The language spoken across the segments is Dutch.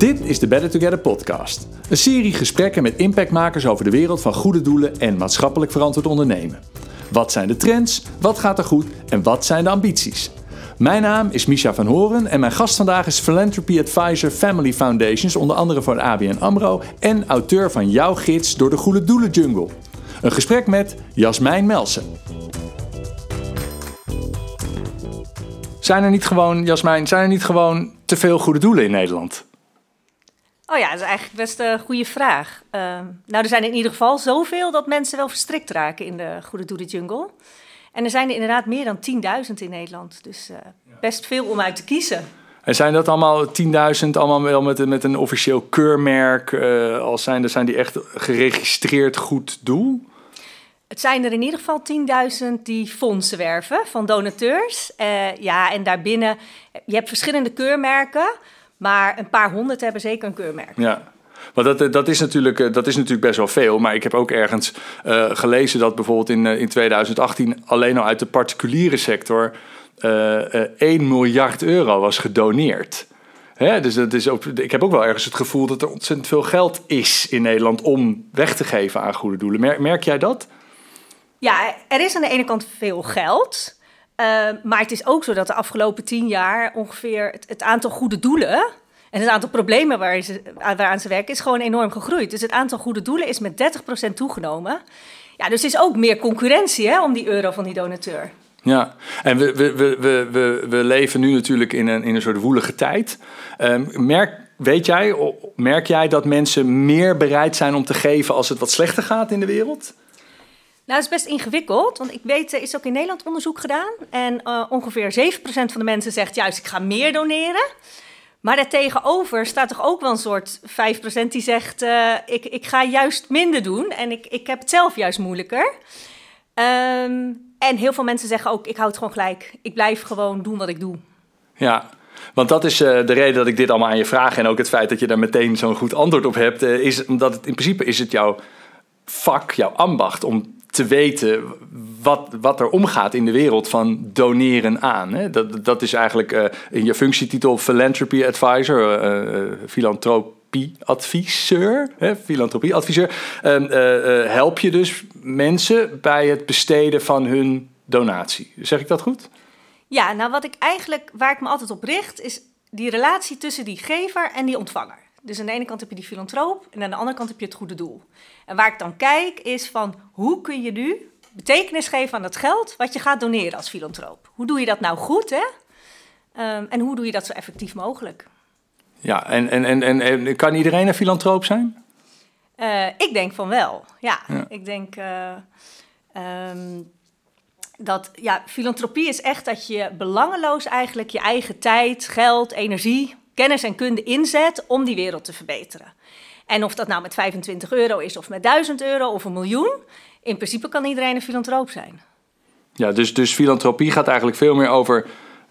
Dit is de Better Together podcast. Een serie gesprekken met impactmakers over de wereld van goede doelen en maatschappelijk verantwoord ondernemen. Wat zijn de trends, wat gaat er goed en wat zijn de ambities? Mijn naam is Misha van Horen en mijn gast vandaag is Philanthropy Advisor Family Foundations, onder andere voor ABN AMRO en auteur van Jouw Gids door de Goede Doelen Jungle. Een gesprek met Jasmijn Melsen. Zijn er niet gewoon, Jasmijn, zijn er niet gewoon te veel goede doelen in Nederland? Oh ja, dat is eigenlijk best een goede vraag. Uh, nou, er zijn in ieder geval zoveel dat mensen wel verstrikt raken in de Goede Doelen Jungle. En er zijn er inderdaad meer dan 10.000 in Nederland. Dus uh, best veel om uit te kiezen. En zijn dat allemaal 10.000, allemaal wel met, met een officieel keurmerk? Uh, als zijn, zijn die echt geregistreerd goed doel? Het zijn er in ieder geval 10.000 die fondsen werven van donateurs. Uh, ja, en daarbinnen, je hebt verschillende keurmerken, maar een paar honderd hebben zeker een keurmerk. Ja. Maar dat, dat, is natuurlijk, dat is natuurlijk best wel veel. Maar ik heb ook ergens uh, gelezen dat bijvoorbeeld in, in 2018 alleen al uit de particuliere sector uh, 1 miljard euro was gedoneerd. Hè? dus dat is ook, ik heb ook wel ergens het gevoel dat er ontzettend veel geld is in Nederland om weg te geven aan goede doelen. Merk, merk jij dat? Ja, er is aan de ene kant veel geld. Uh, maar het is ook zo dat de afgelopen tien jaar ongeveer het, aantal goede doelen en het aantal problemen waar ze, waaraan ze werken is gewoon enorm gegroeid. Dus het aantal goede doelen is met 30% toegenomen. Ja, dus er is ook meer concurrentie hè, om die euro van die donateur. Ja, en we, we, we, we, we leven nu natuurlijk in een, in een soort woelige tijd. Um, merk, weet jij, merk jij dat mensen meer bereid zijn om te geven als het wat slechter gaat in de wereld? Nou, het is best ingewikkeld, want ik weet, er is ook in Nederland onderzoek gedaan. En uh, ongeveer 7% van de mensen zegt juist, ik ga meer doneren. Maar daartegenover staat toch ook wel een soort 5% die zegt: uh, ik, ik ga juist minder doen en ik, ik heb het zelf juist moeilijker. Um, en heel veel mensen zeggen ook: ik houd het gewoon gelijk. Ik blijf gewoon doen wat ik doe. Ja, want dat is uh, de reden dat ik dit allemaal aan je vraag. En ook het feit dat je daar meteen zo'n goed antwoord op hebt. Is omdat het in principe is het jouw vak, jouw ambacht om te weten wat, wat er omgaat in de wereld van doneren aan. Hè? Dat, dat is eigenlijk uh, in je functietitel Philanthropy Advisor, uh, uh, filantropie-adviseur. Filantropie-adviseur. Ehm, help je dus mensen bij het besteden van hun donatie. Zeg ik dat goed? Ja, nou wat ik eigenlijk, waar ik me altijd op richt, is die relatie tussen die gever en die ontvanger. Dus aan de ene kant heb je die filantroop en aan de andere kant heb je het goede doel. En waar ik dan kijk is van hoe kun je nu betekenis geven aan dat geld wat je gaat doneren als filantroop. Hoe doe je dat nou goed hè? Um, en hoe doe je dat zo effectief mogelijk? Ja, en, en, en, en, en kan iedereen een filantroop zijn? Uh, ik denk van wel, ja. ja. Ik denk uh, um, dat, ja, filantropie is echt dat je belangeloos eigenlijk je eigen tijd, geld, energie, kennis en kunde inzet om die wereld te verbeteren. En of dat nou met 25 euro is, of met 1000 euro of een miljoen, in principe kan iedereen een filantroop zijn. Ja, dus, dus filantropie gaat eigenlijk veel meer over.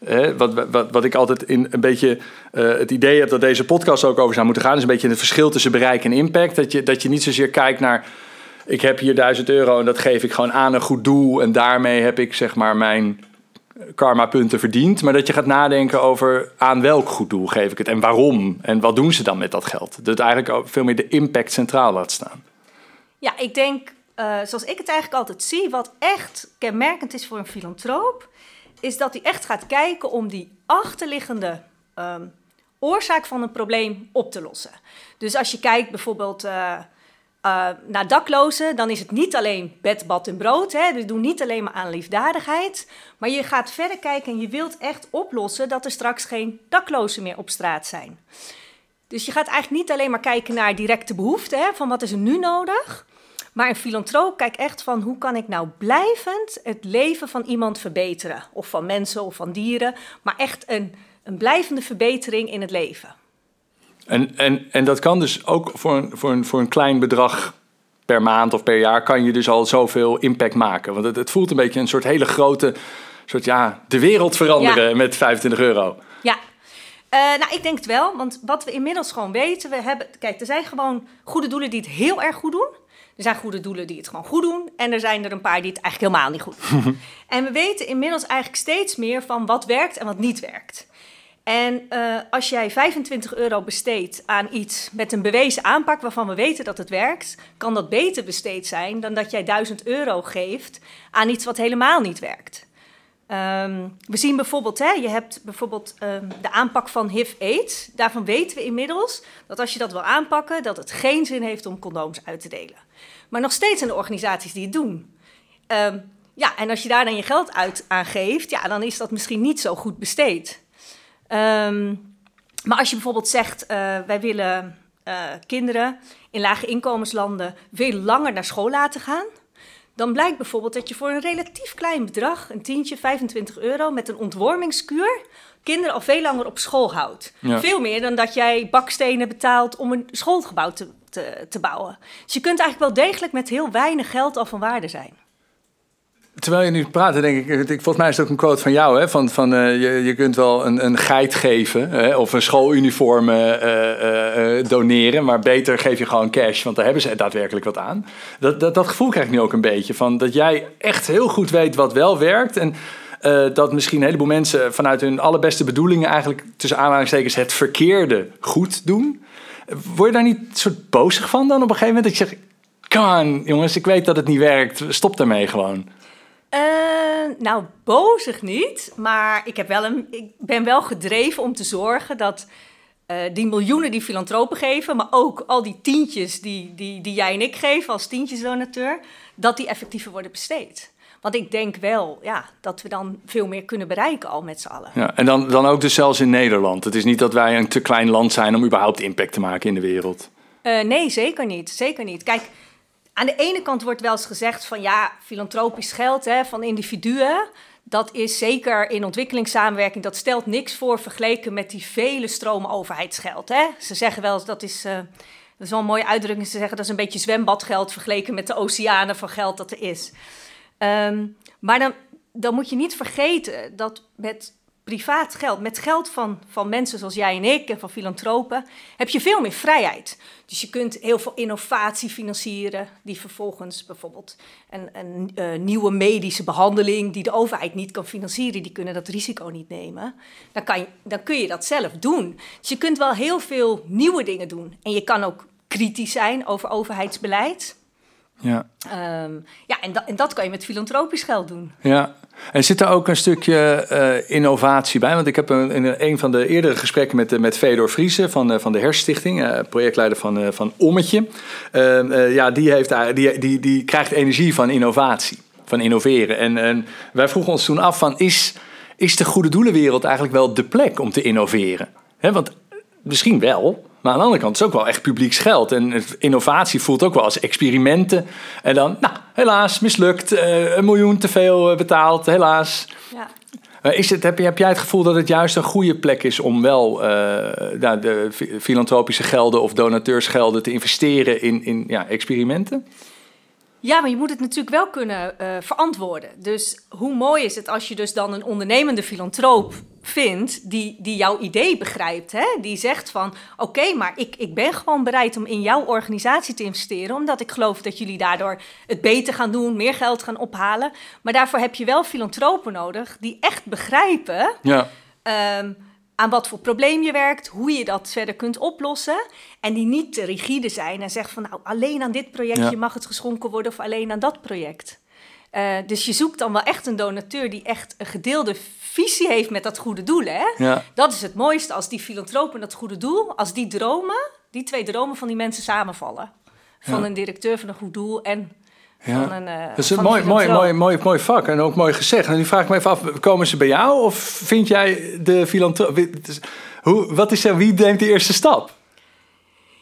Hè, wat, wat, wat ik altijd in een beetje uh, het idee heb dat deze podcast ook over zou moeten gaan, is een beetje het verschil tussen bereik en impact. Dat je, dat je niet zozeer kijkt naar. Ik heb hier 1000 euro en dat geef ik gewoon aan een goed doel. En daarmee heb ik zeg maar mijn karma-punten verdiend. Maar dat je gaat nadenken over aan welk goed doel geef ik het en waarom. En wat doen ze dan met dat geld. Dat eigenlijk veel meer de impact centraal laat staan. Ja, ik denk, uh, zoals ik het eigenlijk altijd zie, wat echt kenmerkend is voor een filantroop, is dat hij echt gaat kijken om die achterliggende um, oorzaak van een probleem op te lossen. Dus als je kijkt bijvoorbeeld. Uh, uh, naar daklozen, dan is het niet alleen bed, bad en brood. Hè. We doen niet alleen maar aan liefdadigheid. Maar je gaat verder kijken en je wilt echt oplossen dat er straks geen daklozen meer op straat zijn. Dus je gaat eigenlijk niet alleen maar kijken naar directe behoeften, hè, van wat is er nu nodig. Maar een filantroop kijkt echt van hoe kan ik nou blijvend het leven van iemand verbeteren. Of van mensen of van dieren. Maar echt een, een blijvende verbetering in het leven. En, en, en dat kan dus ook voor een, voor, een, voor een klein bedrag per maand of per jaar... kan je dus al zoveel impact maken. Want het, het voelt een beetje een soort hele grote... soort ja, de wereld veranderen ja. met 25 euro. Ja, uh, nou, ik denk het wel, want wat we inmiddels gewoon weten, we hebben, kijk, er zijn gewoon goede doelen die het heel erg goed doen. Er zijn goede doelen die het gewoon goed doen. En er zijn er een paar die het eigenlijk helemaal niet goed doen. en we weten inmiddels eigenlijk steeds meer van wat werkt en wat niet werkt. En uh, als jij 25 euro besteedt aan iets met een bewezen aanpak waarvan we weten dat het werkt, kan dat beter besteed zijn dan dat jij 1000 euro geeft aan iets wat helemaal niet werkt. Um, we zien bijvoorbeeld, hè, je hebt bijvoorbeeld um, de aanpak van HIV-AIDS. Daarvan weten we inmiddels dat als je dat wil aanpakken, dat het geen zin heeft om condooms uit te delen. Maar nog steeds zijn er organisaties die het doen. Um, ja, en als je daar dan je geld uit aan geeft, ja, dan is dat misschien niet zo goed besteed. Um, maar als je bijvoorbeeld zegt, uh, wij willen uh, kinderen in lage inkomenslanden veel langer naar school laten gaan, dan blijkt bijvoorbeeld dat je voor een relatief klein bedrag, een tientje, 25 euro, met een ontwormingskuur, kinderen al veel langer op school houdt. Ja. Veel meer dan dat jij bakstenen betaalt om een schoolgebouw te, te, te bouwen. Dus je kunt eigenlijk wel degelijk met heel weinig geld al van waarde zijn. Terwijl je nu praat, denk ik, volgens mij is het ook een quote van jou, hè, van, van uh, je, je kunt wel een, een geit geven hè, of een schooluniform uh, uh, doneren, maar beter geef je gewoon cash, want daar hebben ze daadwerkelijk wat aan. Dat, dat, dat gevoel krijg ik nu ook een beetje, van dat jij echt heel goed weet wat wel werkt en dat misschien een heleboel mensen vanuit hun allerbeste bedoelingen eigenlijk tussen aanhalingstekens het verkeerde goed doen. Word je daar niet soort bozig van dan op een gegeven moment, dat je zegt, on jongens, ik weet dat het niet werkt, stop daarmee gewoon. Uh, nou, bozig niet. Maar ik, heb wel een, ik ben wel gedreven om te zorgen dat uh, die miljoenen die filantropen geven, maar ook al die tientjes die, die, die jij en ik geven als tientjesdonateur, dat die effectiever worden besteed. Want ik denk wel ja, dat we dan veel meer kunnen bereiken al met z'n allen. Ja, en dan, dan ook dus zelfs in Nederland. Het is niet dat wij een te klein land zijn om überhaupt impact te maken in de wereld. Uh, nee, zeker niet. Zeker niet. Kijk, aan de ene kant wordt wel eens gezegd van ja, filantropisch geld hè, van individuen. Dat is zeker in ontwikkelingssamenwerking, dat stelt niks voor vergeleken met die vele stromen overheidsgeld. Hè. Ze zeggen wel eens dat is. Uh, dat is wel een mooie uitdrukking. Ze zeggen dat is een beetje zwembadgeld vergeleken met de oceanen van geld dat er is. Um, maar dan, dan moet je niet vergeten dat met privaat geld, met geld van, van mensen zoals jij en ik en van filantropen, heb je veel meer vrijheid. Dus je kunt heel veel innovatie financieren, die vervolgens bijvoorbeeld een, een uh, nieuwe medische behandeling die de overheid niet kan financieren, die kunnen dat risico niet nemen. Dan, kan dan kun je dat zelf doen. Dus je kunt wel heel veel nieuwe dingen doen. En je kan ook kritisch zijn over overheidsbeleid. Ja, um, ja en, da en dat kan je met filantropisch geld doen. Ja, en zit er ook een stukje uh, innovatie bij? Want ik heb een, in een van de eerdere gesprekken met, met Fedor Friese van, uh, van de Herstichting, uh, projectleider van, van Ommetje. Ehm, ja, die, heeft, die, die, die krijgt energie van innovatie, van innoveren. En, en wij vroegen ons toen af van, is, is de goede doelenwereld eigenlijk wel de plek om te innoveren? He, want misschien wel, maar aan de andere kant is het ook wel echt publieks geld. En innovatie voelt ook wel als experimenten. En dan, nou, helaas, mislukt. Uh, een miljoen te veel eh, betaald, helaas. Ja. Uh, is het, heb, heb jij het gevoel dat het juist een goede plek is om wel uh, nou, de filantropische gelden of donateursgelden te investeren in, in ja, experimenten? Ja, maar je moet het natuurlijk wel kunnen uh, verantwoorden. Dus hoe mooi is het als je dus dan een ondernemende filantroop vindt die, die jouw idee begrijpt. Hè? Die zegt van oké, maar ik, ik ben gewoon bereid om in jouw organisatie te investeren. Omdat ik geloof dat jullie daardoor het beter gaan doen, meer geld gaan ophalen. Maar daarvoor heb je wel filantropen nodig die echt begrijpen. Ja. Um, aan wat voor probleem je werkt, hoe je dat verder kunt oplossen. En die niet te rigide zijn en zeggen van nou alleen aan dit projectje mag het geschonken worden of alleen aan dat project. Uh, dus je zoekt dan wel echt een donateur die echt een gedeelde visie heeft met dat goede doel. Hè? Ja. Dat is het mooiste als die filantropen dat goede doel, als die dromen, die twee dromen van die mensen samenvallen. Van ja. een directeur van een goed doel en ja. Van een, uh, dat is een mooi, mooi, mooi, mooi, mooi vak en ook mooi gezegd. En nu vraag ik me even af, komen ze bij jou of vind jij de filantroop... Hoe, wat is er, wie neemt de eerste stap?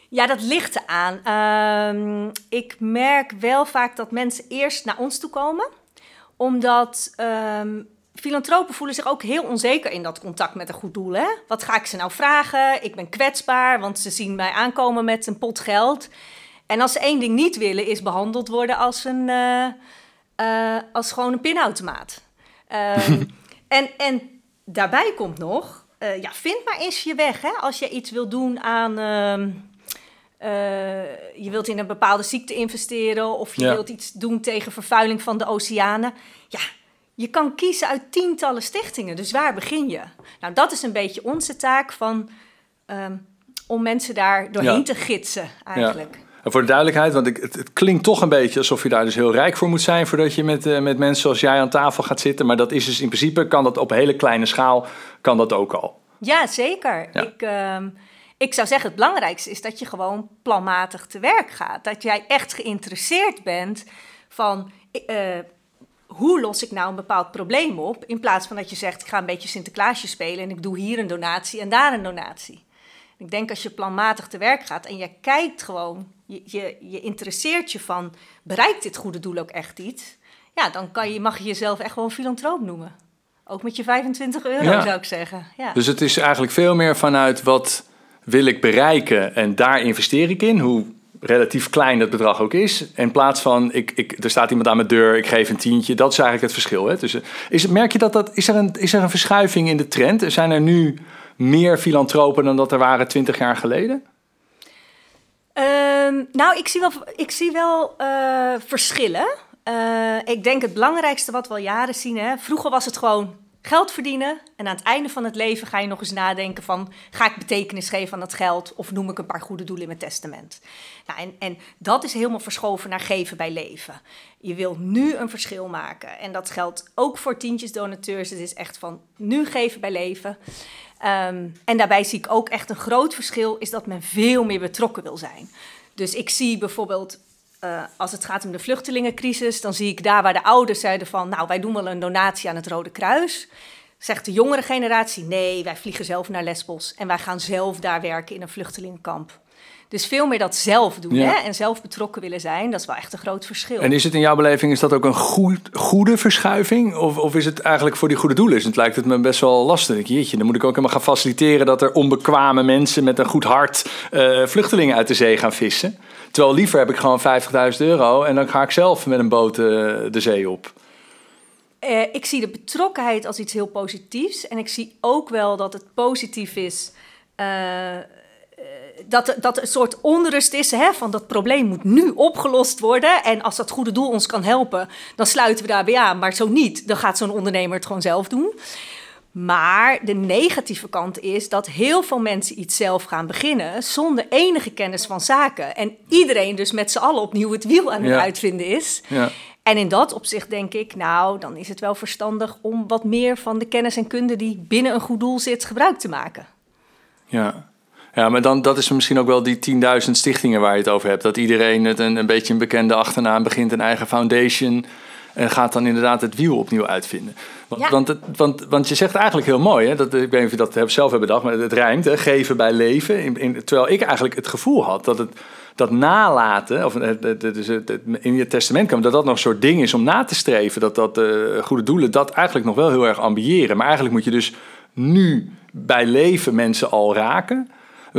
Ja, dat ligt eraan. Um, ik merk wel vaak dat mensen eerst naar ons toe komen. Omdat um, filantropen voelen zich ook heel onzeker in dat contact met een goed doel. Hè? Wat ga ik ze nou vragen? Ik ben kwetsbaar, want ze zien mij aankomen met een pot geld. En als ze één ding niet willen, is behandeld worden als, een, uh, uh, als gewoon een pinautomaat. Um, en, en daarbij komt nog, uh, ja, vind maar eens je weg. Hè? Als je iets wil doen aan... je wilt in een bepaalde ziekte investeren... of je ja. wilt iets doen tegen vervuiling van de oceanen. Ja, je kan kiezen uit tientallen stichtingen. Dus waar begin je? Nou, dat is een beetje onze taak van, ehm, om mensen daar doorheen Ja. te gidsen eigenlijk. En voor de duidelijkheid, want ik, het, het klinkt toch een beetje alsof je daar dus heel rijk voor moet zijn voordat je met, eh, met mensen zoals jij aan tafel gaat zitten. Maar dat is dus in principe, kan dat op hele kleine schaal, kan dat ook al. Ja, zeker. Ja. Ik, ehm, ik zou zeggen, het belangrijkste is dat je gewoon planmatig te werk gaat. Dat jij echt geïnteresseerd bent van eh, hoe los ik nou een bepaald probleem op. In plaats van dat je zegt, ik ga een beetje Sinterklaasje spelen en ik doe hier een donatie en daar een donatie. Ik denk als je planmatig te werk gaat en je kijkt gewoon, je, je, je interesseert je van, bereikt dit goede doel ook echt iets? Ja, dan kan je, mag je jezelf echt wel een filantroop noemen. Ook met je 25 euro Ja. zou ik zeggen. Ja. Dus het is eigenlijk veel meer vanuit wat wil ik bereiken en daar investeer ik in, hoe relatief klein dat bedrag ook is. In plaats van, ik, ik, er staat iemand aan mijn deur, ik geef een tientje. Dat is eigenlijk het verschil. Hè? Dus, eh, is, merk je dat, dat is, er een, is er een verschuiving in de trend? Zijn er nu meer filantropen dan dat er waren 20 jaar geleden? Ehm, nou, ik zie wel, ik zie wel eh, verschillen. Eh, ik denk het belangrijkste wat we al jaren zien. Hè, vroeger was het gewoon geld verdienen. En aan het einde van het leven ga je nog eens nadenken van... ga ik betekenis geven aan dat geld of noem ik een paar goede doelen in mijn testament? Nou, en, en dat is helemaal verschoven naar geven bij leven. Je wil nu een verschil maken. En dat geldt ook voor tientjes donateurs. Het is echt van nu geven bij leven. Ehm, en daarbij zie ik ook echt een groot verschil... is dat men veel meer betrokken wil zijn. Dus ik zie bijvoorbeeld eh, als het gaat om de vluchtelingencrisis, dan zie ik daar waar de ouders zeiden van, nou, wij doen wel een donatie aan het Rode Kruis. Zegt de jongere generatie, nee, wij vliegen zelf naar Lesbos en wij gaan zelf daar werken in een vluchtelingenkamp. Dus veel meer dat zelf doen Ja. hè? en zelf betrokken willen zijn, dat is wel echt een groot verschil. En is het in jouw beleving, is dat ook een goed, goede verschuiving? Of, of is het eigenlijk voor die goede doelen? Is het lijkt het me best wel lastig. Jeetje, dan moet ik ook helemaal gaan faciliteren dat er onbekwame mensen met een goed hart eh, vluchtelingen uit de zee gaan vissen. Terwijl liever heb ik gewoon 50.000 euro en dan ga ik zelf met een boot eh, de zee op. Eh, ik zie de betrokkenheid als iets heel positiefs. En ik zie ook wel dat het positief is. Dat, dat een soort onrust is hè, van dat probleem moet nu opgelost worden. En als dat goede doel ons kan helpen, dan sluiten we daarbij aan. Maar zo niet, dan gaat zo'n ondernemer het gewoon zelf doen. Maar de negatieve kant is dat heel veel mensen iets zelf gaan beginnen zonder enige kennis van zaken. En iedereen dus met z'n allen opnieuw het wiel aan het Ja. uitvinden is. Ja. En in dat opzicht denk ik, nou, dan is het wel verstandig om wat meer van de kennis en kunde die binnen een goed doel zit gebruik te maken. Ja. Ja, maar dan, dat is misschien ook wel die 10.000 stichtingen waar je het over hebt. Dat iedereen het een, een beetje een bekende achternaam begint, een eigen foundation. En gaat dan inderdaad het wiel opnieuw uitvinden. Want, Ja. want, het, want, want je zegt eigenlijk heel mooi, hè, dat, ik weet niet of je dat zelf hebt bedacht, maar het rijmt, hè, geven bij leven. In, in, terwijl ik eigenlijk het gevoel had dat het dat nalaten, of het, het, het, dus in je testament kwam, dat dat nog een soort ding is om na te streven. Dat dat eh, goede doelen dat eigenlijk nog wel heel erg ambiëren. Maar eigenlijk moet je dus nu bij leven mensen al raken.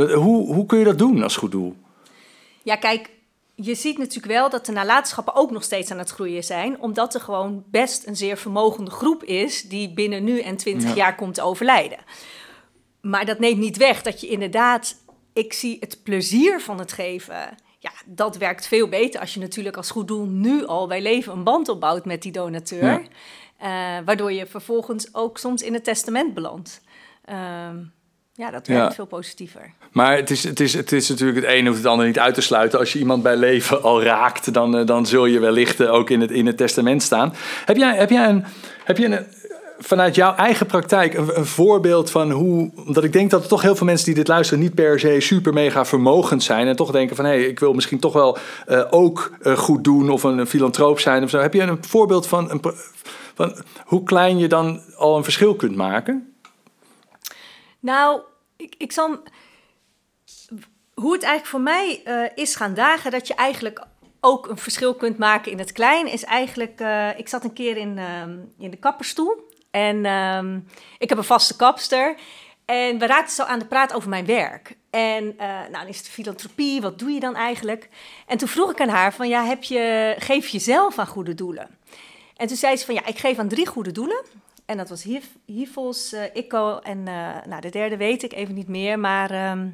Hoe, hoe kun je dat doen als goed doel? Ja, kijk, je ziet natuurlijk wel dat de nalatenschappen ook nog steeds aan het groeien zijn, omdat er gewoon best een zeer vermogende groep is die binnen nu en 20 Ja. jaar komt overlijden. Maar dat neemt niet weg dat je inderdaad, ik zie het plezier van het geven. Ja, dat werkt veel beter als je natuurlijk als goed doel nu al bij leven een band opbouwt met die donateur. Ja. Eh, waardoor je vervolgens ook soms in het testament belandt. Ehm, ja, dat Ja. werkt veel positiever. Maar het is, het, is, het is natuurlijk het een hoeft het ander niet uit te sluiten. Als je iemand bij leven al raakt, dan, eh, dan zul je wellicht eh, ook in het, in het testament staan. Heb jij, heb jij, een, heb je een, vanuit jouw eigen praktijk een, een voorbeeld van hoe... Omdat ik denk dat er toch heel veel mensen die dit luisteren niet per se super mega vermogend zijn. En toch denken van, hé, hey, ik wil misschien toch wel eh, ook eh, goed doen of een, een filantroop zijn of zo. Heb je een voorbeeld van, een, van hoe klein je dan al een verschil kunt maken? Nou, ik, ik zal. Hoe het eigenlijk voor mij eh, is gaan dagen, dat je eigenlijk ook een verschil kunt maken in het klein, is eigenlijk. eh, ik zat een keer in, ehm, in de kapperstoel en ehm, ik heb een vaste kapster. En we raakten zo aan de praat over mijn werk. En eh, nou, dan is het filantropie, wat doe je dan eigenlijk? En toen vroeg ik aan haar van, ja, heb je, geef je zelf aan goede doelen? En toen zei ze van, ja, ik geef aan drie goede doelen. En dat was HIVOS, eh, ICO en eh, nou, de derde weet ik even niet meer. Maar ehm,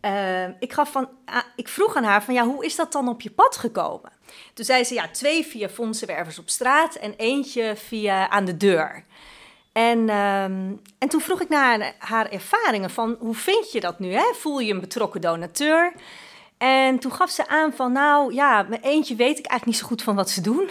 eh, ik, gaf van, ah, ik vroeg aan haar van, ja, hoe is dat dan op je pad gekomen? Toen zei ze, ja, twee via fondsenwervers op straat en eentje via aan de deur. En, ehm, en toen vroeg ik naar haar ervaringen van, hoe vind je dat nu? Hè? Voel je een betrokken donateur? En toen gaf ze aan van, nou ja, mijn eentje weet ik eigenlijk niet zo goed van wat ze doen.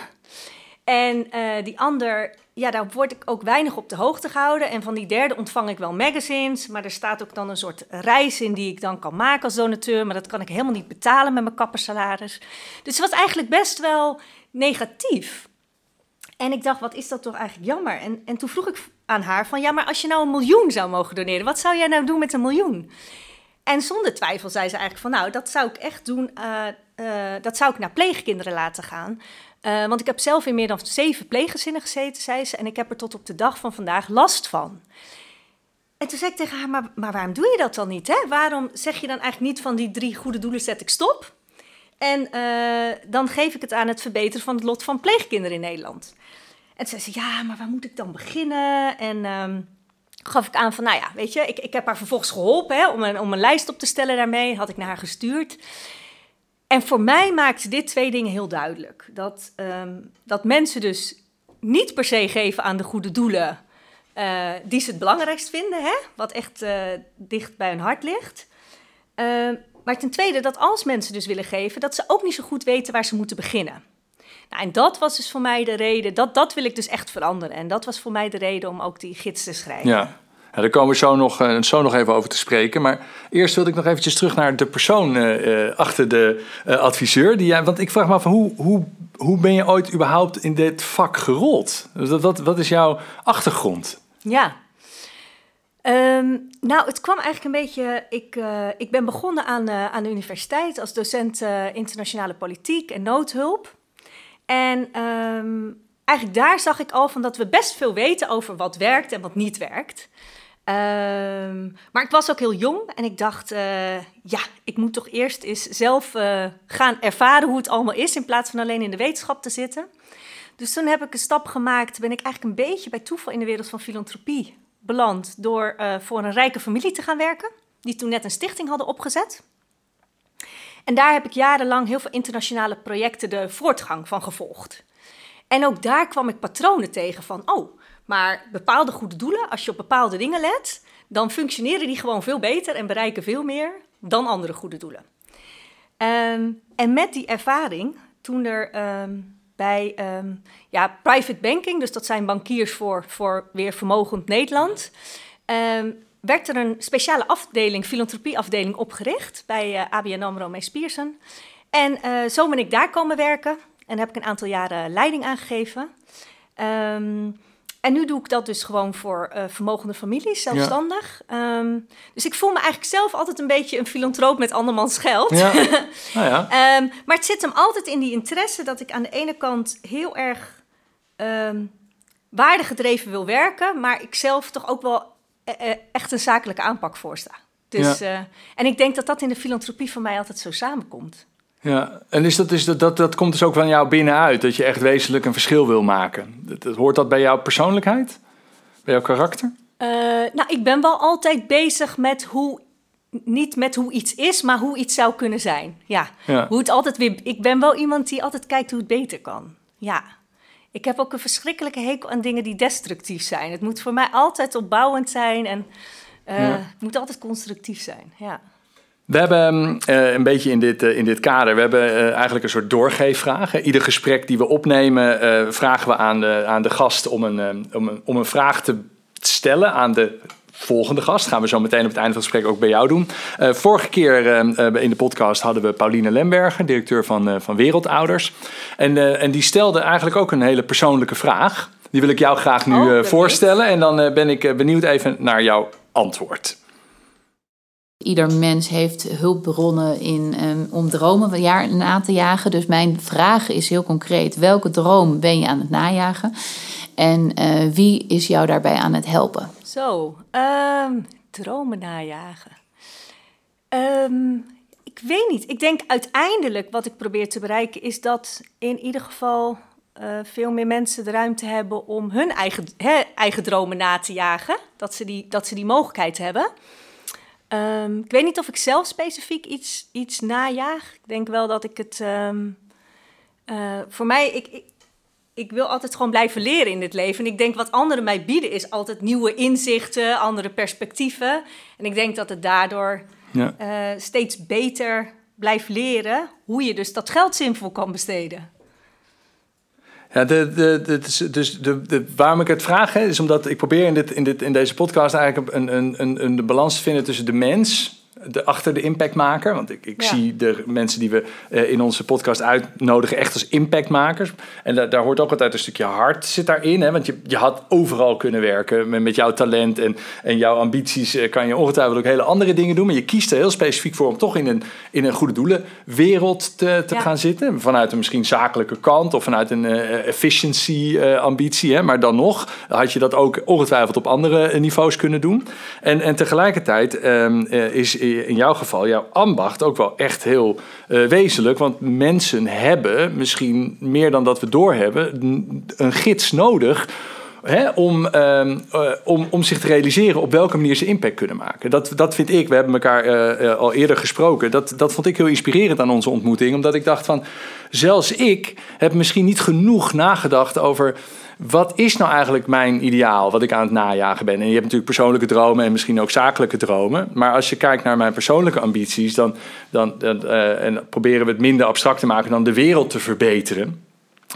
En die ander, ja, daar word ik ook weinig op de hoogte gehouden. En van die derde ontvang ik wel magazines, maar er staat ook dan een soort reis in die ik dan kan maken als donateur. Maar dat kan ik helemaal niet betalen met mijn kappersalaris. Dus het was eigenlijk best wel negatief. En ik dacht, wat is dat toch eigenlijk jammer? En, en toen vroeg ik aan haar van, ja, maar als je nou een miljoen zou mogen doneren, wat zou jij nou doen met een miljoen? En zonder twijfel zei ze eigenlijk van, nou, dat zou ik echt doen, uh, uh, dat zou ik naar pleegkinderen laten gaan. Uh, want ik heb zelf in meer dan zeven pleeggezinnen gezeten, zei ze, en ik heb er tot op de dag van vandaag last van. En toen zei ik tegen haar, maar, waarom doe je dat dan niet? Hè? Waarom zeg je dan eigenlijk niet van die drie goede doelen zet ik stop? En dan geef ik het aan het verbeteren van het lot van pleegkinderen in Nederland. En toen zei ze, ja, maar waar moet ik dan beginnen? En um, gaf ik aan van, nou ja, weet je, ik, ik heb haar vervolgens geholpen hè, om, een, om een lijst op te stellen daarmee. Had ik naar haar gestuurd. En voor mij maakte dit twee dingen heel duidelijk. Dat, um, dat mensen dus niet per se geven aan de goede doelen uh, die ze het belangrijkst vinden, hè? wat echt uh, dicht bij hun hart ligt. Uh, maar ten tweede, dat als mensen dus willen geven, dat ze ook niet zo goed weten waar ze moeten beginnen. Nou, en dat was dus voor mij de reden, dat, dat wil ik dus echt veranderen. En dat was voor mij de reden om ook die gids te schrijven. Ja. Ja, daar komen we zo nog, uh, zo nog even over te spreken. Maar eerst wilde ik nog eventjes terug naar de persoon uh, achter de adviseur. Die, want ik vraag me af, hoe, hoe, hoe ben je ooit überhaupt in dit vak gerold? Wat, wat, wat is jouw achtergrond? Ja, Um, nou, het kwam eigenlijk een beetje. Ik, ik ben begonnen aan, aan de universiteit als docent internationale politiek en noodhulp. En um, eigenlijk daar zag ik al van dat we best veel weten over wat werkt en wat niet werkt. Um, maar ik was ook heel jong en ik dacht, uh, ja, ik moet toch eerst eens zelf uh, gaan ervaren hoe het allemaal is, in plaats van alleen in de wetenschap te zitten. Dus toen heb ik een stap gemaakt, ben ik eigenlijk een beetje bij toeval in de wereld van filantropie beland, door uh, voor een rijke familie te gaan werken, die toen net een stichting hadden opgezet. En daar heb ik jarenlang heel veel internationale projecten de voortgang van gevolgd. En ook daar kwam ik patronen tegen van, oh, maar bepaalde goede doelen, als je op bepaalde dingen let, dan functioneren die gewoon veel beter en bereiken veel meer dan andere goede doelen. Um, en met die ervaring, toen er um, bij um, ja, private banking, dus dat zijn bankiers voor, voor weer vermogend Nederland, werd er een speciale afdeling, filantropieafdeling, opgericht bij uh, ABN AMRO Mees Pierson. En uh, zo ben ik daar komen werken en heb ik een aantal jaren leiding aangegeven. Um, en nu doe ik dat dus gewoon voor uh, vermogende families, zelfstandig. Ja. Um, dus ik voel me eigenlijk zelf altijd een beetje een filantroop met andermans geld. Ja. Nou ja. um, maar het zit hem altijd in die interesse dat ik aan de ene kant heel erg um, waardegedreven wil werken, maar ik zelf toch ook wel e echt een zakelijke aanpak voorsta. Dus, ja. en ik denk dat dat in de filantropie van mij altijd zo samenkomt. Ja, en is dat, is dat, dat, dat komt dus ook van jou binnenuit, dat je echt wezenlijk een verschil wil maken. Dat, dat, hoort dat bij jouw persoonlijkheid? Bij jouw karakter? Uh, nou, ik ben wel altijd bezig met hoe, niet met hoe iets is, maar hoe iets zou kunnen zijn. Ja, ja. hoe het altijd weer, ik ben wel iemand die altijd kijkt hoe het beter kan. Ja. Ik heb ook een verschrikkelijke hekel aan dingen die destructief zijn. Het moet voor mij altijd opbouwend zijn en uh, ja. het moet altijd constructief zijn. Ja. We hebben uh, een beetje in dit, uh, in dit kader, we hebben uh, eigenlijk een soort doorgeefvraag. Ieder gesprek die we opnemen, vragen we aan de, aan de gast om een, om, een, om een vraag te stellen aan de volgende gast. Gaan we zo meteen op het einde van het gesprek ook bij jou doen. vorige keer in de podcast hadden we Pauline Lemberger, directeur van, van Wereldouders. En, en die stelde eigenlijk ook een hele persoonlijke vraag. Die wil ik jou graag nu oh, voorstellen. En dan ben ik benieuwd even naar jouw antwoord. Ieder mens heeft hulpbronnen in, um, om dromen na te jagen. Dus mijn vraag is heel concreet: welke droom ben je aan het najagen? En uh, wie is jou daarbij aan het helpen? Zo, um, dromen najagen. Um, ik weet niet. Ik denk uiteindelijk wat ik probeer te bereiken is dat in ieder geval uh, veel meer mensen de ruimte hebben om hun eigen, eigen dromen na te jagen. Dat ze die, dat ze die mogelijkheid hebben. Ehm, ik weet niet of ik zelf specifiek iets, iets najaag. Ik denk wel dat ik het. ehm, eh, voor mij, ik, ik, ik wil altijd gewoon blijven leren in dit leven. En ik denk wat anderen mij bieden is altijd nieuwe inzichten, andere perspectieven. En ik denk dat het daardoor Ja. eh, steeds beter blijft leren hoe je dus dat geld zinvol kan besteden. Ja, de, de, de, dus- de, de, waarom ik het vraag, hè, is omdat ik probeer in, dit, in, dit, in deze podcast eigenlijk een, een, een, een de balans te vinden tussen de mens, de, achter de impactmaker. Want ik, ik Ja. zie de mensen die we eh, in onze podcast uitnodigen echt als impactmakers. En da- daar hoort ook altijd een stukje hart zit daarin. Hè, want je, je had overal kunnen werken met, met jouw talent en, en jouw ambities. eh, kan je ongetwijfeld ook hele andere dingen doen. Maar je kiest er heel specifiek voor om toch in een, in een goede doelenwereld te, te Ja. gaan zitten. Vanuit een misschien zakelijke kant of vanuit een eh, efficiency ambitie. Hè? Maar dan nog had je dat ook ongetwijfeld op andere niveaus kunnen doen. En, en tegelijkertijd ehm, eh, is in jouw geval jouw ambacht ook wel echt heel eh, wezenlijk. Want mensen hebben misschien meer dan dat we doorhebben een gids nodig Hè, om, ehm, eh, om, om zich te realiseren op welke manier ze impact kunnen maken. Dat, dat vind ik, we hebben elkaar eh, al eerder gesproken, dat, dat vond ik heel inspirerend aan onze ontmoeting. Omdat ik dacht van, zelfs ik heb misschien niet genoeg nagedacht over wat is nou eigenlijk mijn ideaal, wat ik aan het najagen ben. En je hebt natuurlijk persoonlijke dromen en misschien ook zakelijke dromen. Maar als je kijkt naar mijn persoonlijke ambities, dan, dan, eh, en proberen we het minder abstract te maken dan de wereld te verbeteren.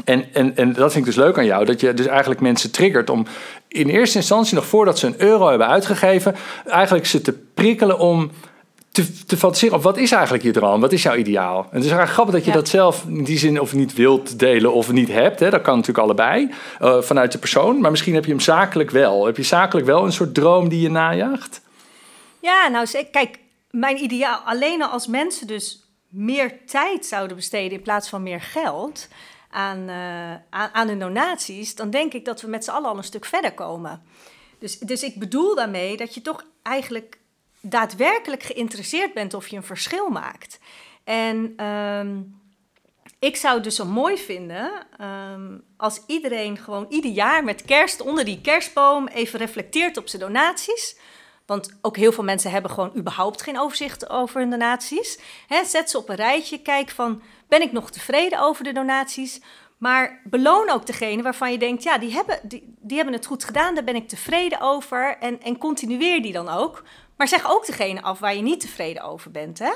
En, en, en dat vind ik dus leuk aan jou, dat je dus eigenlijk mensen triggert om in eerste instantie, nog voordat ze een euro hebben uitgegeven, eigenlijk ze te prikkelen om te, te fantaseren op wat is eigenlijk je droom, wat is jouw ideaal. En het is eigenlijk grappig dat je Ja. dat zelf in die zin of niet wilt delen of niet hebt. Hè. Dat kan natuurlijk allebei, eh, vanuit de persoon. Maar misschien heb je hem zakelijk wel. Heb je zakelijk wel een soort droom die je najaagt? Ja, nou kijk, mijn ideaal, alleen al als mensen dus meer tijd zouden besteden in plaats van meer geld aan, eh, aan, aan hun donaties, dan denk ik dat we met z'n allen al een stuk verder komen. Dus, dus ik bedoel daarmee dat je toch eigenlijk daadwerkelijk geïnteresseerd bent of je een verschil maakt. En ehm, ik zou het dus zo mooi vinden ehm, als iedereen gewoon ieder jaar met kerst onder die kerstboom even reflecteert op zijn donaties. Want ook heel veel mensen hebben gewoon überhaupt geen overzicht over hun donaties. Zet ze op een rijtje, kijk van, ben ik nog tevreden over de donaties? Maar beloon ook degene waarvan je denkt, ja, die hebben, die hebben het goed gedaan, daar ben ik tevreden over. En, en continueer die dan ook. Maar zeg ook degene af waar je niet tevreden over bent. Hè?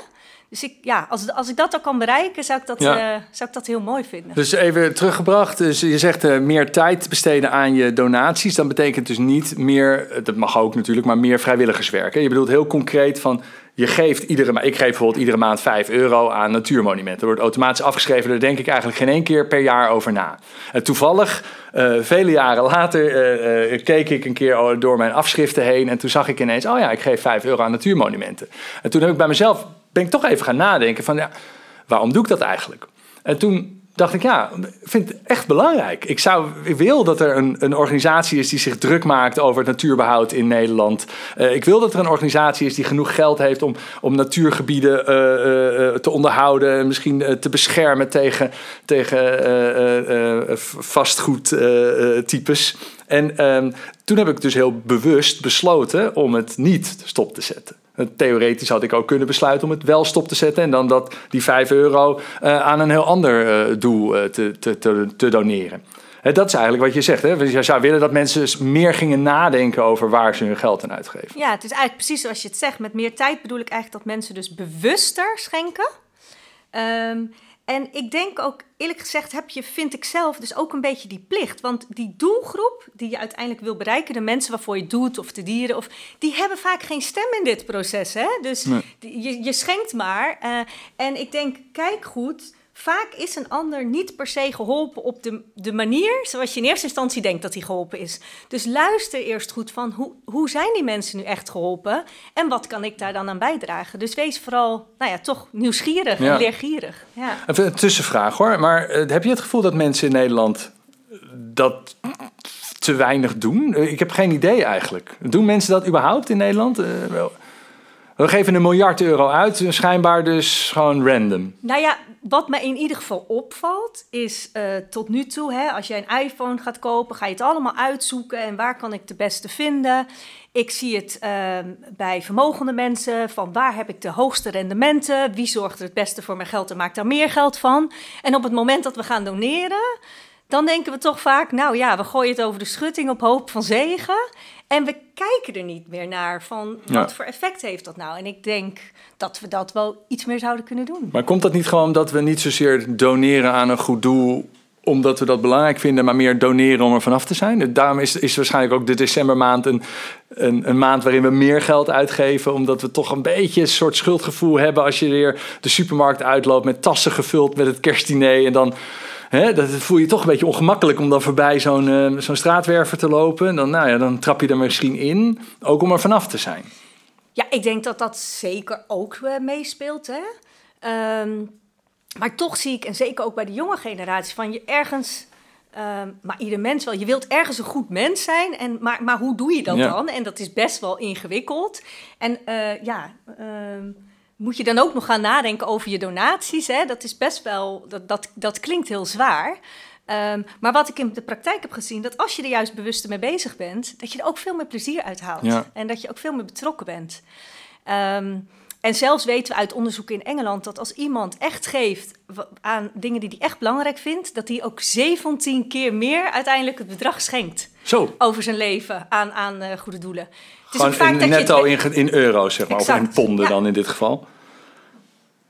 Dus ik, ja, als, als ik dat ook kan bereiken, zou ik dat, Ja. eh, zou ik dat heel mooi vinden. Dus even teruggebracht. Dus je zegt eh, meer tijd besteden aan je donaties. Dan betekent dus niet meer, dat mag ook natuurlijk, maar meer vrijwilligerswerk. hè? Je bedoelt heel concreet van, je geeft iedere maand, ik geef bijvoorbeeld iedere maand 5 euro aan natuurmonumenten. Dat wordt automatisch afgeschreven, daar denk ik eigenlijk geen één keer per jaar over na. En toevallig, eh, vele jaren later, eh, eh, keek ik een keer door mijn afschriften heen en toen zag ik ineens, oh ja, ik geef 5 euro aan natuurmonumenten. En toen heb ik bij mezelf, ben ik toch even gaan nadenken van, ja, waarom doe ik dat eigenlijk? En toen dacht ik, ja, ik vind het echt belangrijk. Ik, zou, ik wil dat er een, een organisatie is die zich druk maakt over het natuurbehoud in Nederland. Eh, ik wil dat er een organisatie is die genoeg geld heeft om, om natuurgebieden eh, eh, te onderhouden. En misschien te beschermen tegen, tegen vastgoedtypes. en ehm, toen heb ik dus heel bewust besloten om het niet stop te zetten. Theoretisch had ik ook kunnen besluiten om het wel stop te zetten en dan dat die 5 euro eh, aan een heel ander eh, doel eh, te, te, te, te doneren. Hè, dat is eigenlijk wat je zegt. Hè? Je zou willen dat mensen meer gingen nadenken over waar ze hun geld aan uitgeven. Ja, het is eigenlijk precies zoals je het zegt. Met meer tijd bedoel ik eigenlijk dat mensen dus bewuster schenken. Ehm, en ik denk ook, eerlijk gezegd, heb je, vind ik zelf, dus ook een beetje die plicht. Want die doelgroep die je uiteindelijk wil bereiken, de mensen waarvoor je het doet, of de dieren, of, die hebben vaak geen stem in dit proces. Hè? Dus Nee. je, je schenkt maar. eh, en ik denk, kijk goed. Vaak is een ander niet per se geholpen op de, de manier zoals je in eerste instantie denkt dat hij geholpen is. Dus luister eerst goed van hoe, hoe zijn die mensen nu echt geholpen en wat kan ik daar dan aan bijdragen. Dus wees vooral, nou ja, toch nieuwsgierig Ja. en leergierig. Ja. Even een tussenvraag hoor, maar eh, heb je het gevoel dat mensen in Nederland dat te weinig doen? Eh, ik heb geen idee eigenlijk. Doen mensen dat überhaupt in Nederland? Eh, wel- We geven een miljard euro uit, schijnbaar dus gewoon random. Nou ja, wat me in ieder geval opvalt, is uh, tot nu toe, hè, als jij een iPhone gaat kopen, ga je het allemaal uitzoeken en waar kan ik de beste vinden. Ik zie het uh, bij vermogende mensen, van waar heb ik de hoogste rendementen, wie zorgt er het beste voor mijn geld en maakt daar meer geld van. En op het moment dat we gaan doneren, dan denken we toch vaak, nou ja, we gooien het over de schutting op hoop van zegen. En we kijken er niet meer naar van wat voor effect heeft dat nou. En ik denk dat we dat wel iets meer zouden kunnen doen. Maar komt dat niet gewoon dat we niet zozeer doneren aan een goed doel omdat we dat belangrijk vinden, maar meer doneren om er vanaf te zijn. Daarom is, is waarschijnlijk ook de decembermaand een, een, een, maand waarin we meer geld uitgeven. Omdat we toch een beetje een soort schuldgevoel hebben als je weer de supermarkt uitloopt met tassen gevuld met het kerstdiner. En dan Hè, dat voel je toch een beetje ongemakkelijk om dan voorbij zo'n uh, zo'n straatwerver te lopen. Dan, nou ja, dan trap je er misschien in, ook om er vanaf te zijn. Ja, ik denk dat dat zeker ook uh, meespeelt. Hè? Um, maar toch zie ik, en zeker ook bij de jonge generatie, van je ergens. Um, maar ieder mens wel. Je wilt ergens een goed mens zijn. En, maar, maar hoe doe je dat ja. dan? En dat is best wel ingewikkeld. En uh, ja. Um, moet je dan ook nog gaan nadenken over je donaties. Hè? Dat is best wel, dat, dat, dat klinkt heel zwaar. Um, maar wat ik in de praktijk heb gezien, dat als je er juist bewust mee bezig bent, dat je er ook veel meer plezier uit haalt. Ja. En dat je ook veel meer betrokken bent. Um, en zelfs weten we uit onderzoek in Engeland dat als iemand echt geeft aan dingen die hij echt belangrijk vindt, dat hij ook 17 keer meer uiteindelijk het bedrag schenkt. Zo. Over zijn leven aan, aan uh, goede doelen. Gewoon in, netto in, in euro's, zeg maar, exact. of in ponden ja. dan in dit geval.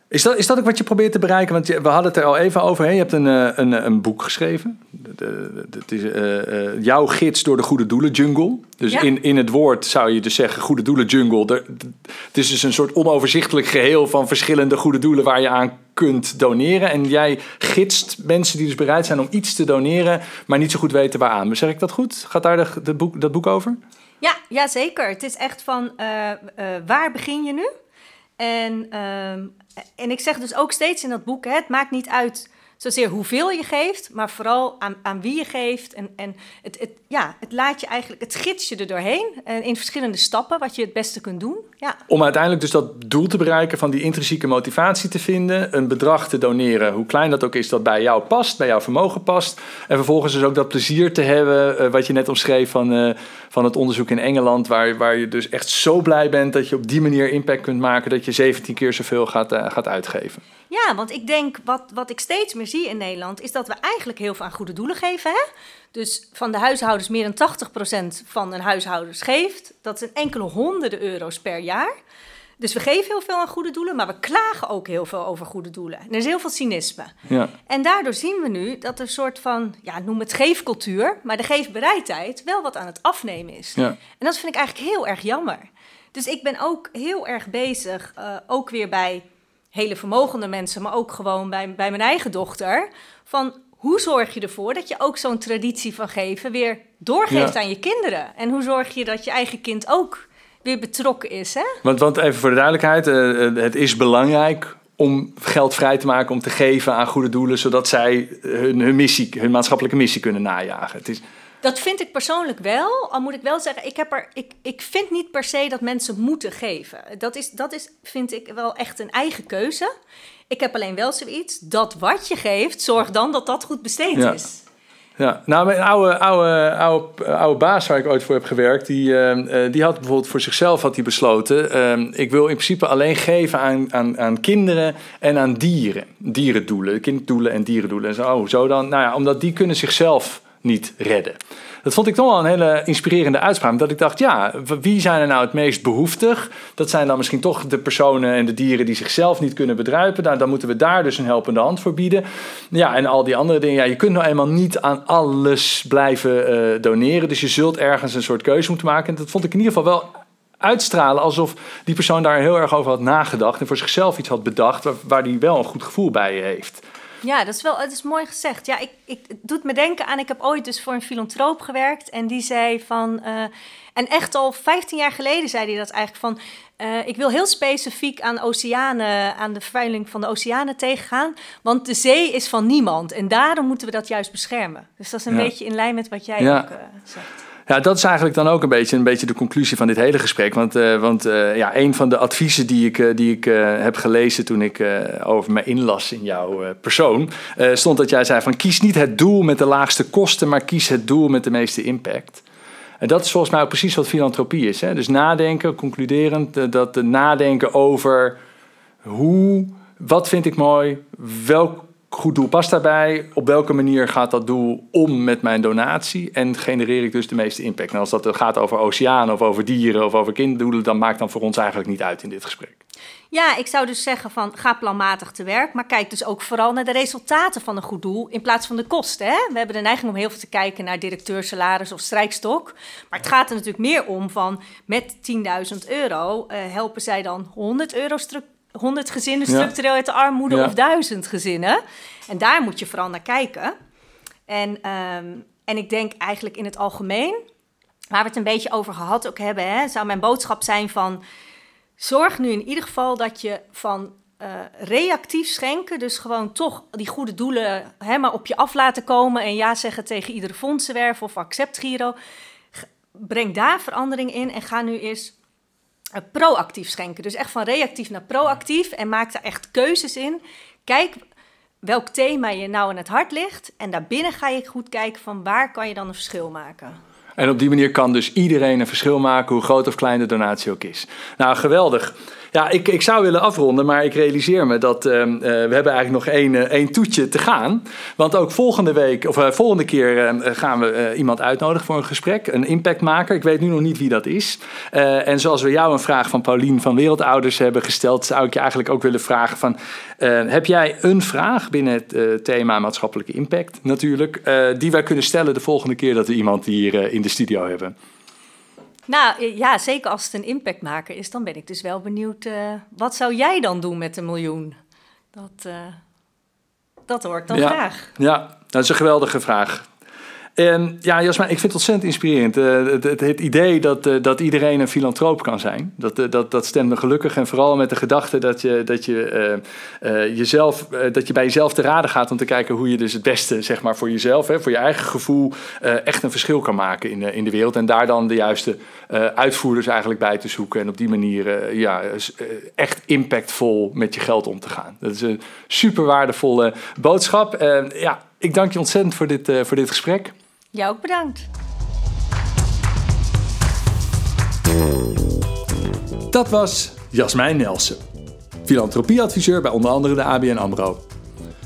Is dat, is dat ook wat je probeert te bereiken? Want we hadden het er al even over. Hè? Je hebt een, eh, een, een boek geschreven. Het is uh, jouw gids door de goede doelen jungle. Dus ja. in, in het woord zou je dus zeggen goede doelen jungle. Er, het is dus een soort onoverzichtelijk geheel van verschillende goede doelen waar je aan kunt doneren. En jij gidst mensen die dus bereid zijn om iets te doneren, maar niet zo goed weten waaraan. Zeg ik dat goed? Gaat daar de, de boek, dat boek over? Ja, ja, zeker. Het is echt van waar begin je nu? En, um, en ik zeg dus ook steeds in dat boek: hè, het maakt niet uit zozeer hoeveel je geeft, maar vooral aan, aan wie je geeft. En, en het, het, ja, het laat je eigenlijk, het gids je er doorheen uh, in verschillende stappen wat je het beste kunt doen. Ja. Om uiteindelijk dus dat doel te bereiken van die intrinsieke motivatie te vinden, een bedrag te doneren, hoe klein dat ook is, dat bij jou past, bij jouw vermogen past. En vervolgens dus ook dat plezier te hebben, uh, wat je net omschreef van, uh, van het onderzoek in Engeland, waar, waar je dus echt zo blij bent dat je op die manier impact kunt maken dat je 17 keer zoveel gaat, gaat uitgeven. Ja, want ik denk wat, wat ik steeds meer zie in Nederland is dat we eigenlijk heel veel aan goede doelen geven. Hè? Dus van de huishoudens meer dan 80% van een huishoudens geeft. Dat zijn enkele honderden euro's per jaar. Dus we geven heel veel aan goede doelen, maar we klagen ook heel veel over goede doelen. er is heel veel cynisme. Ja. En daardoor zien we nu dat er een soort van, ja, noem het geefcultuur, maar de geefbereidheid wel wat aan het afnemen is. Ja. En dat vind ik eigenlijk heel erg jammer. Dus ik ben ook heel erg bezig, uh, ook weer bij hele vermogende mensen, maar ook gewoon bij, bij mijn eigen dochter. Van hoe zorg je ervoor dat je ook zo'n traditie van geven weer doorgeeft ja. aan je kinderen? En hoe zorg je dat je eigen kind ook weer betrokken is? Hè? Want, want even voor de duidelijkheid, uh, het is belangrijk om geld vrij te maken om te geven aan goede doelen, zodat zij hun, hun missie, hun maatschappelijke missie kunnen najagen. Het is, dat vind ik persoonlijk wel. Al moet ik wel zeggen, ik, heb er, ik, ik vind niet per se dat mensen moeten geven. Dat is, dat is, vind ik wel echt een eigen keuze. Ik heb alleen wel zoiets, dat wat je geeft, zorg dan dat dat goed besteed ja. is. Ja, nou, mijn oude, oude, oude, oude baas waar ik ooit voor heb gewerkt, die, uh, die had bijvoorbeeld voor zichzelf had hij besloten: uh, ik wil in principe alleen geven aan, aan, aan kinderen en aan dieren. Dierendoelen, kinddoelen en dierendoelen. En zo, oh, zo dan? Nou ja, omdat die kunnen zichzelf niet redden. Dat vond ik toch wel een hele inspirerende uitspraak. Dat ik dacht, ja, wie zijn er nou het meest behoeftig? Dat zijn dan misschien toch de personen en de dieren die zichzelf niet kunnen bedruipen. Nou, dan moeten we daar dus een helpende hand voor bieden. Ja, en al die andere dingen. Ja, je kunt nou eenmaal niet aan alles blijven uh, doneren. Dus je zult ergens een soort keuze moeten maken. En dat vond ik in ieder geval wel uitstralen alsof die persoon daar heel erg over had nagedacht en voor zichzelf iets had bedacht waar, waar die wel een goed gevoel bij heeft. Ja, dat is wel het is mooi gezegd. Ja, ik, ik, het doet me denken aan, ik heb ooit dus voor een filantroop gewerkt en die zei van, uh, en echt al 15 jaar geleden zei hij dat eigenlijk van, uh, ik wil heel specifiek aan oceanen, aan de vervuiling van de oceanen tegengaan, want de zee is van niemand en daarom moeten we dat juist beschermen. Dus dat is een ja. beetje in lijn met wat jij ja. ook uh, zegt. Ja, dat is eigenlijk dan ook een beetje, een beetje de conclusie van dit hele gesprek. Want, uh, want uh, ja, een van de adviezen die ik, uh, die ik heb gelezen toen ik over me inlas in jouw persoon, stond dat jij zei van kies niet het doel met de laagste kosten, maar kies het doel met de meeste impact. En dat is volgens mij ook precies wat filantropie is. Hè? Dus nadenken, concluderend, dat de nadenken over hoe, wat vind ik mooi, welk goed doel past daarbij? Op welke manier gaat dat doel om met mijn donatie? En genereer ik dus de meeste impact? En als dat gaat over oceanen of over dieren of over kinderdoelen, dan maakt dan voor ons eigenlijk niet uit in dit gesprek. Ja, ik zou dus zeggen van ga planmatig te werk, maar kijk dus ook vooral naar de resultaten van een goed doel in plaats van de kosten. Hè? We hebben de neiging om heel veel te kijken naar directeursalaris of strijkstok, maar het gaat er natuurlijk meer om van met 10.000 euro uh, helpen zij dan 100 euro 100 gezinnen structureel uit de armoede of duizend gezinnen. En daar moet je vooral naar kijken. En, um, en ik denk eigenlijk in het algemeen, waar we het een beetje over gehad ook hebben, hè, zou mijn boodschap zijn van zorg nu in ieder geval dat je van uh, reactief schenken, dus gewoon toch die goede doelen hè, maar op je af laten komen en ja zeggen tegen iedere fondsenwerf of accept Giro. Breng daar verandering in en ga nu eens proactief schenken. Dus echt van reactief naar proactief en maak daar echt keuzes in. Kijk welk thema je nou in het hart ligt en daarbinnen ga je goed kijken van waar kan je dan een verschil maken. En op die manier kan dus iedereen een verschil maken, hoe groot of klein de donatie ook is. Nou, geweldig. Ja, ik, ik zou willen afronden, maar ik realiseer me dat ehm, eh, we hebben eigenlijk nog één, uh, toetje te gaan. Want ook volgende week, of uh, volgende keer ehm, gaan we iemand uitnodigen voor een gesprek. Een impactmaker. Ik weet nu nog niet wie dat is. en zoals we jou een vraag van Paulien van Wereldouders hebben gesteld, zou ik je eigenlijk ook willen vragen van... heb jij een vraag binnen het thema maatschappelijke impact natuurlijk, die wij kunnen stellen de volgende keer dat we iemand hier in de studio hebben? Nou ja, zeker als het een impactmaker is, dan ben ik dus wel benieuwd. Uh, wat zou jij dan doen met een miljoen? Dat, uh, dat hoort dan ja, graag. Ja, dat is een geweldige vraag. Ja, Jasmijn, ik vind het ontzettend inspirerend. Uh, het, het, idee dat, uh, dat iedereen een filantroop kan zijn, dat, uh, dat, dat stemt me gelukkig. En vooral met de gedachte dat je, dat, je, jezelf, dat je bij jezelf te raden gaat om te kijken hoe je dus het beste zeg maar, voor jezelf, hè, voor je eigen gevoel, echt een verschil kan maken in, in de wereld. En daar dan de juiste uitvoerders eigenlijk bij te zoeken. En op die manier ja, echt impactvol met je geld om te gaan. Dat is een super waardevolle boodschap. ja, ik dank je ontzettend voor dit, voor dit gesprek. Jou ook bedankt. Dat was Jasmijn Nelsen, filantropieadviseur bij onder andere de ABN AMRO.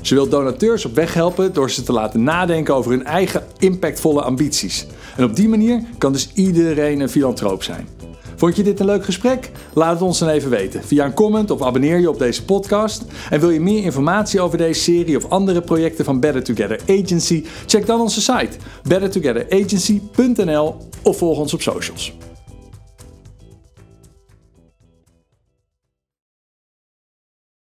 Ze wil donateurs op weg helpen door ze te laten nadenken over hun eigen impactvolle ambities. En op die manier kan dus iedereen een filantroop zijn. Vond je dit een leuk gesprek? Laat het ons dan even weten via een comment of abonneer je op deze podcast. En wil je meer informatie over deze serie of andere projecten van Better Together Agency? Check dan onze site bettertogetheragency.nl of volg ons op socials.